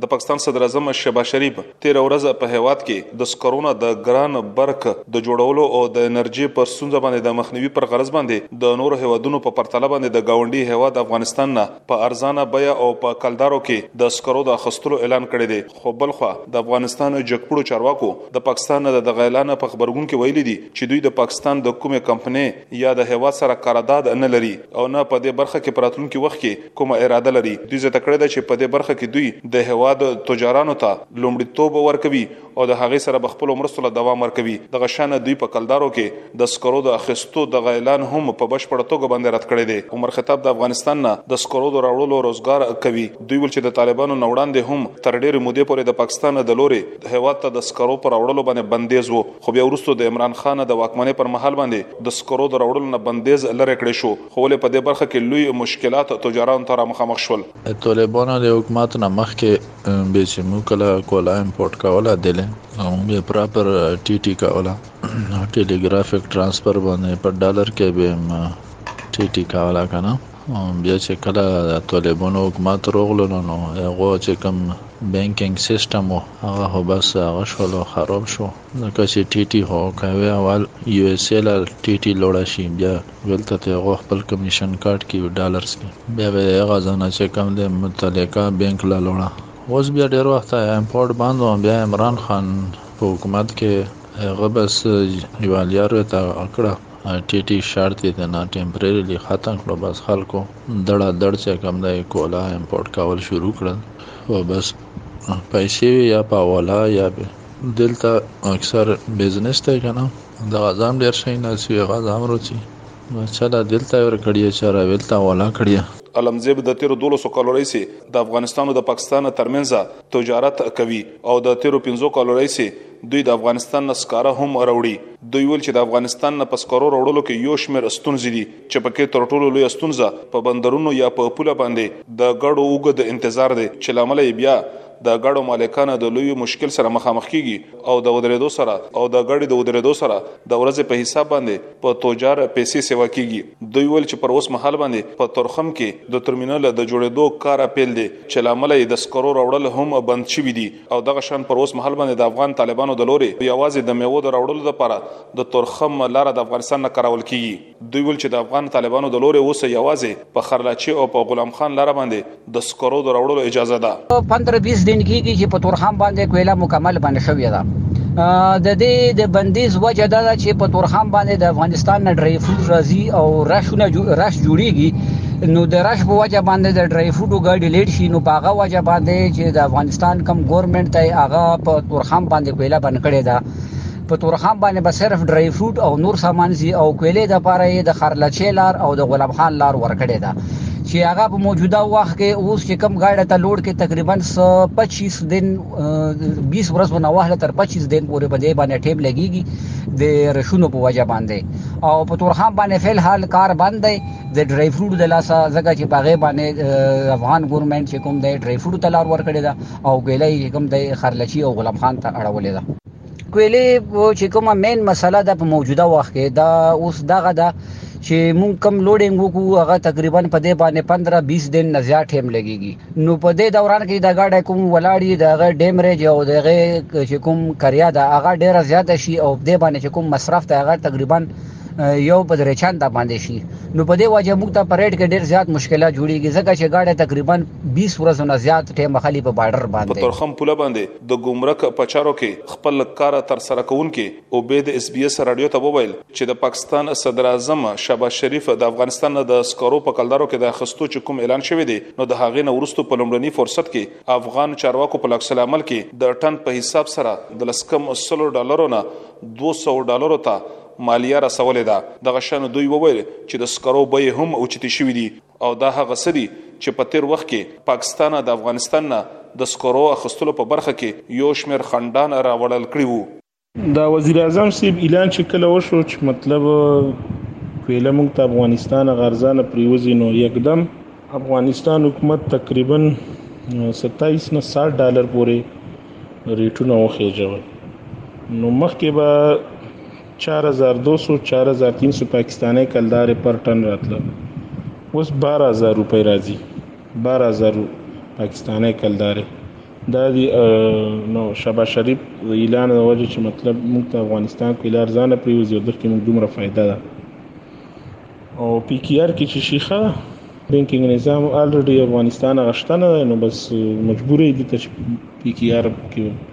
د پاکستان صدراعظم شهباز شریف تیر ورځ په هیواد کې د سکرونه د ګران برق د جوړولو او د انرژي پر ستونزه باندې د مخنیوي پر غرض باندې د نورو هیوادونو په پرتله باندې د گاونډي هیواد افغانستان نه په ارزانه بیه او په کلدارو کې د سکرو د اخستلو اعلان کړی دی خو بل خو د افغانستان جګپړو چارواکو د پاکستان نه د دغه اعلان په خبرګون کې ویلي دي چې دوی د پاکستان د کومې کمپنۍ یا د هیواد سره قرارداد نه لري او نه په دې برخه کې پراتلونکي وخت کې کومه اراده لري دوی زیاته کړې ده چې په دې برخه کې دوی د هېواد تجارانو ته لومړیتوب ورکوي او د هغې سره به خپلو مرستو له دوام ورکوي دغه شان دوی په کلدارو کې د سکرو د اخیستو دغه اعلان هم په بشپړه توګه باندې رد کړی دی عمر خطاب د افغانستان نه د سکرو د راوړلو روزګار کوي دوی ول چې د طالبانو نه وړاندې هم تر ډېرې مودې پورې د پاکستان د لوري هېواد ته د سکرو پر راوړلو باندې بندیز وو خو بیا وروسته د عمران خان د واکمنۍ پر مهال باندې د سکرو د راوړلو نه بندیز لرې کړی شو خو ولې په دې برخه کې لوی مشکلات تجارانو ته رامخامخ شول؟ د طالبانو د حکومت نه مخکې به چې موږ کله کولا امپورټ کوله دلې نو موږ یې پراپر ټي ټي کوله ټیلیګرافیک ټرانسفر باندې په ډالر کې به ټي ټي کوله که نه بیا چې کله د طالبانو حکومت روغلو نو نو هغو چې کوم بانکینګ سیستم و هغه خو بس هغه شول خراب شو ځکه چی ټی ټی خو کوی اول یو ایس ای له ټی ټی لوړه شی بیا ویلته ته هغو خپل کمیشن کارت کی وی ډالرز کی بیا به د هغه ځای نه چی کوم دی متعلقه بینک له لوړه اوس بیا ډیر وخت ایمپورټ بند وه بیا عمران خان په حکومت کی هغه بس یوه لیارو ته کړه ټی ټی شارت یی ته نه ټیمپریریلی ختم کړو بس خلکو دړه دړ چی کوم دی کولا ایمپورټ کول شروع کړل او بس پیسی وی یا په اولا یا دلته اکثر بزنس ته کنه د غزام ډیر شي نه سی غزام روچی اچھا دا دلته ور کړی چې را ویلتا ولا کړی علمزیب د تیرو 12 کالو راځي د افغانستان او د پاکستان ترمنځ تجارت کوي او د تیرو 15 کالو راځي دوی د افغانستان نه سکاره هم راوړي دوی ول چې د افغانستان نه پسکارو راوړلو کې یو شمیر استونزې دي چې پکې تر ټولو لوی استونزه په بندرونو یا په پوله باندې د ګړو اوګه د انتظار دي چې لامل یې بیا د ګاډو مالکان د لوی مشکل سره مخامخ کیږي او د ودرېدو سره او د ګاډي د ودرېدو سره د ورځې په حساب باندې په توجار پیسې سیوا کیږي دوی ویل چې پر اوس مهال باندې په تورخم کې د ترمینل د جوړېدو کار پیل دی چې لامل یې د سکرو راوړل هم بند شوي دي او دغه شان پر اوس مهال باندې د افغان طالبانو د لوري یوازې د میوو د راوړلو لپاره د تورخم لاره د افغانستان نه کارول کیږي دوی ویل چې د افغان طالبانو د لورې اوس یوازې په خرلاچي او په غلام خان لار باندې د سکرو د راوړلو اجازه ده 15 20 دن کېږي چې په تورخم باندې کویلا مکمل بند شوې ده د دې د بندیز وجه دا ده چې په تورخم باندې د افغانستان نه ډرای فروټ راځي او راشونه راش جوړیږي نو د راش په وجه باندې د ډرای فروټو ګاډي لیټ شي نو په هغه وجه باندې چې د افغانستان کم ګورنمنت ته هغه په تورخم باندې کویلا بند کړی ده په تورخم باندې به صرف ډرای فروټ او نور سامان زی او کویلې د پاره یې د خرلچې لار او د غلام خان لار ورکړې ده چې هغه په موجوده وخت کې اوس چې کم غاړه ته لوړ کې تقریبا 25 دن 20 ورځې نه وهله تر 25 دن پورې په دې باندې ټیم لګیږي د رشونو په وجه باندې او په تورخم باندې فعل حال کار بند دی د ډرای فروټ د لاسه ځکه چې باغې باندې افغان ګورنمنت چې کوم دی ډرای فروټ تلار ورکړی دا او ګیلې کوم دی خرلچی او غلام خان ته اړولې ده ویلي وو چې کومه مین مسله ده په موجوده وخت کې دا اوس دغه ده چې مونږ کم لوډینګ وکړو هغه تقریبا په دې باندې 15 20 دن نه زیات ټیم لګیږي نو په دې دوران کې دا ګاډه کوم ولاړی دا غ ډیمریج او دا غ چې کوم کریا دا هغه ډیره زیاته شي او په دې باندې چې کوم مصرف ته هغه تقریبا یو په درې چاند باندې شي نو په دې وجه موږ ته پریډ کې ډیر زیات مشکلات جوړیږي ځکه چې ګاډه تقریبا 20 ورځې نه زیات ټیم خلی په بارډر باندې په ترخم پوله باندې د ګمرک په چارو کې خپل کار تر سره کوونکي عبید اس بي اس رادیو ته وویل چې د پاکستان صدراعظم شهباز شریف د افغانستان نه د سکرو په کلدارو کې د اخیستو چې کوم اعلان شوی دی نو د هغې نه وروسته په لومړني فرصت کې افغان چارواکو په عکس العمل کې د ټن په حساب سره د لس کم سلو ډالرو نه دوه سوه ډالرو ته مالیه رسولې ده دغه شان دوی وویل چې د سکرو بیې هم اوچتې شوې دي. او دا هغه څه دي چې په تېر وخت کې پاکستانه د افغانستان نه د سکرو اخستلو په برخه کې یو شمېر خنډان راوړل کړي وو. د وزیر اعظم صیب اعلان چې کله وشو چې مطلب کویله موږ ته افغانستان غرزانه پریوزي نو یکدم افغانستان حکومت تقریبا 27 نه 60 ډالر پورې ریټونه وخېجول نو مخکې به چار هزار دو سو چار هزار تین سو پاکستانۍ کلدارې پر ټن راتله اوس بارا هزار روپۍ راځي بارا هزار پاکستانۍ کلدارې دا دی نو شبا شریف د اعلان د وجه چې مطلب موږ ته افغانستان کې لار ځانه پریوزي او دلته موږ دومره فایده ده او پی کی آر کې چې شیخه ده بینکینګ نظام الریډي افغانستان غشتنه ده نو بس مجبور دي ته چې پی کی آر کې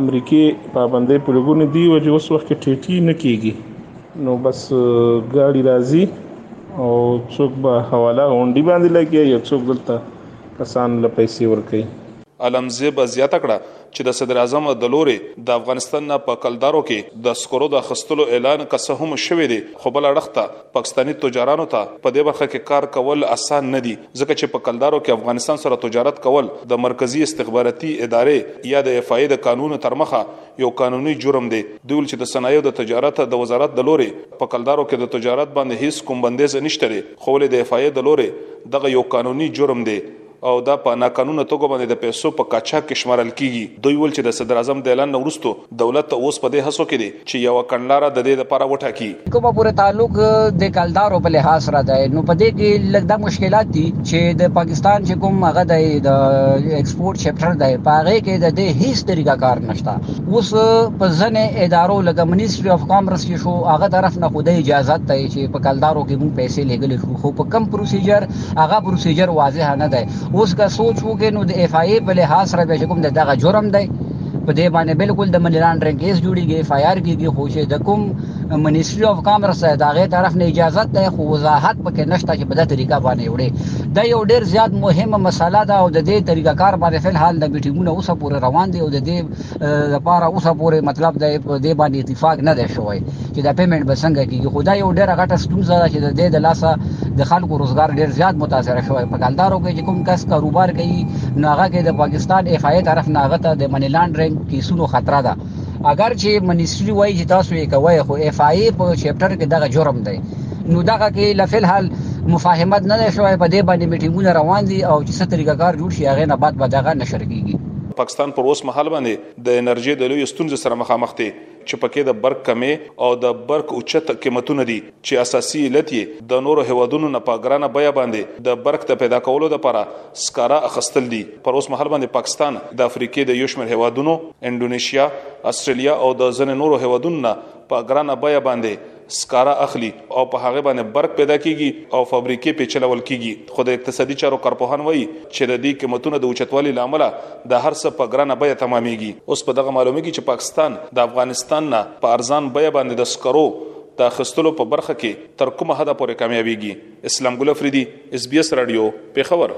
امریکې پابندۍ په لګونې دی و چې اوس وخت کې ټیټي نه کېږي نو بس ګاډي راځي او څوک به حواله غونډي باندې لګي یا څوک دلته کسان له پیسې ورکوي علمزیب زیاته کړه چې د صدراعظم د لوري د افغانستان نه په کلدارو کې د سکرو د خستلو اعلان که څه هم شوی دی خو بل اړخ ته پاکستاني تجارانو ته په دې برخه کې کار کول اسان نه دي ځکه چې په کلدارو کې افغانستان سره تجارت کول د مرکزي استخباراتي ادارې یا د اف آی د قانونو تر مخه یو قانوني جرم دی دوی ویل چې د صنایعو د تجارت د وزارت د لورې په کلدارو کې د تجارت باندې هیڅ کوم بندیز نشته دی خو ولې د اف آی د لورې دغه یو قانوني جرم دی او دا په ناقانونه توګه باندې د پیسو په قاچاق کې شمارل کیږي دوی ویل چې د صدراعظم د اعلان نه وروسته دولت اوس په دې هڅو کې دی چې یوه کڼلاره د دې لپاره وټاکي. کومه پورې تعلق د کلدارو په لحاظ سره ده نو په دې کې لږ دا مشکلات دي چې د پاکستان چې کوم هغه د ایکسپورټ چپټر دی په هغه کې د دې هیڅ طریقه کار نشته اوس په ځنې ادارو لکه منیسټري اف کامرس کې شو هغه طرف نه خو د اجازه ته چې په کلدارو کې مونږ پیسې لګلې شو خو په کم پروسیجر هغه پروسیجر واضح نه دی اوس که سوچ وکړو نو د اف آی ای په لحاظ سره به کوم دغه جرم دی په دې باندې بالکل د منی لانډرینګ کیس جوړیږي اف آی آر کیږي خو چې د کوم منیسټری اف کامرس ده دغه طرف نه اجازه ده خو وضاحت پکې نشته چې په دې طریقه باندې وړي دا یو ډیر زیات مهمه مسله ده او د دې طریقه کار باندې فل حال د میټینګونه اوسه پورې روان دي او د دې لپاره اوسه پورې مطلب د دې باندې اتفاق نه دی شوی چې دا پیمنټ به څنګه کیږي خو دا یو ډیره غټه ستونزه ده چې د دې د لاسه د خلکو روزګار ډیر زیات متاثر شوی په کلدارو کې چې کوم کس کاروبار کوي نو هغه کې د پاکستان اف آی طرف نه هغه ته د منی لانډرینګ کیسونو خطر ده اگر چې منیسټری وایي چې تاسو یې کوی خو اف آی په چپټر کې دغه جرم دی نو دغه کې لفل حال مفاهمت نه شوی په دې باندې میټینګونه روان دي او چې ستري کار جوړ شي هغه نه بعد به دغه نشر کیږي پاکستان پر اوس مهال باندې د انرژي د لوی ستونزې سره مخامخ دی چې پکې د برق کمې او د برق اوچت قیمتونه دي چې اساسي علت یې د نورو هوادونو نه په ګرانه بیه باندې د برق د پیدا کولو لپاره سکاره اخستل دي پر اوس مهال باندې پاکستان د افریقې د یو شمېر هوادونو انډونیشیا استرالیا او د ځینې نورو هوادونو نه په ګرانه بیه باندې سکاره اخلي او په هغه باندې برق پیدا کیږي او فابریکې په چلول کیږي خو د اقتصادي چارو کارپوهان وایي چې د دې قیمتونو د اوچتوالي له امله د هر څه په ګرانه بیه تمامیږي اوس په دغه معلومیږي چې پاکستان د افغانستان نه په ارزان بیه باندې د سکرو د اخیستلو په برخه کې تر کومه حده پورې کامیابیږي. اسلام ګل افریدي اس بي اس رادیو پیښور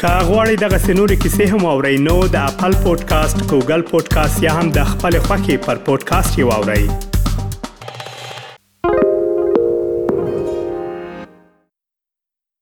که غواړئ دغه سنوري کیسې هم او رینو د خپل پودکاسټ ګوګل پودکاسټ یا هم د خپل خاكي پر پودکاسټ یو اورئ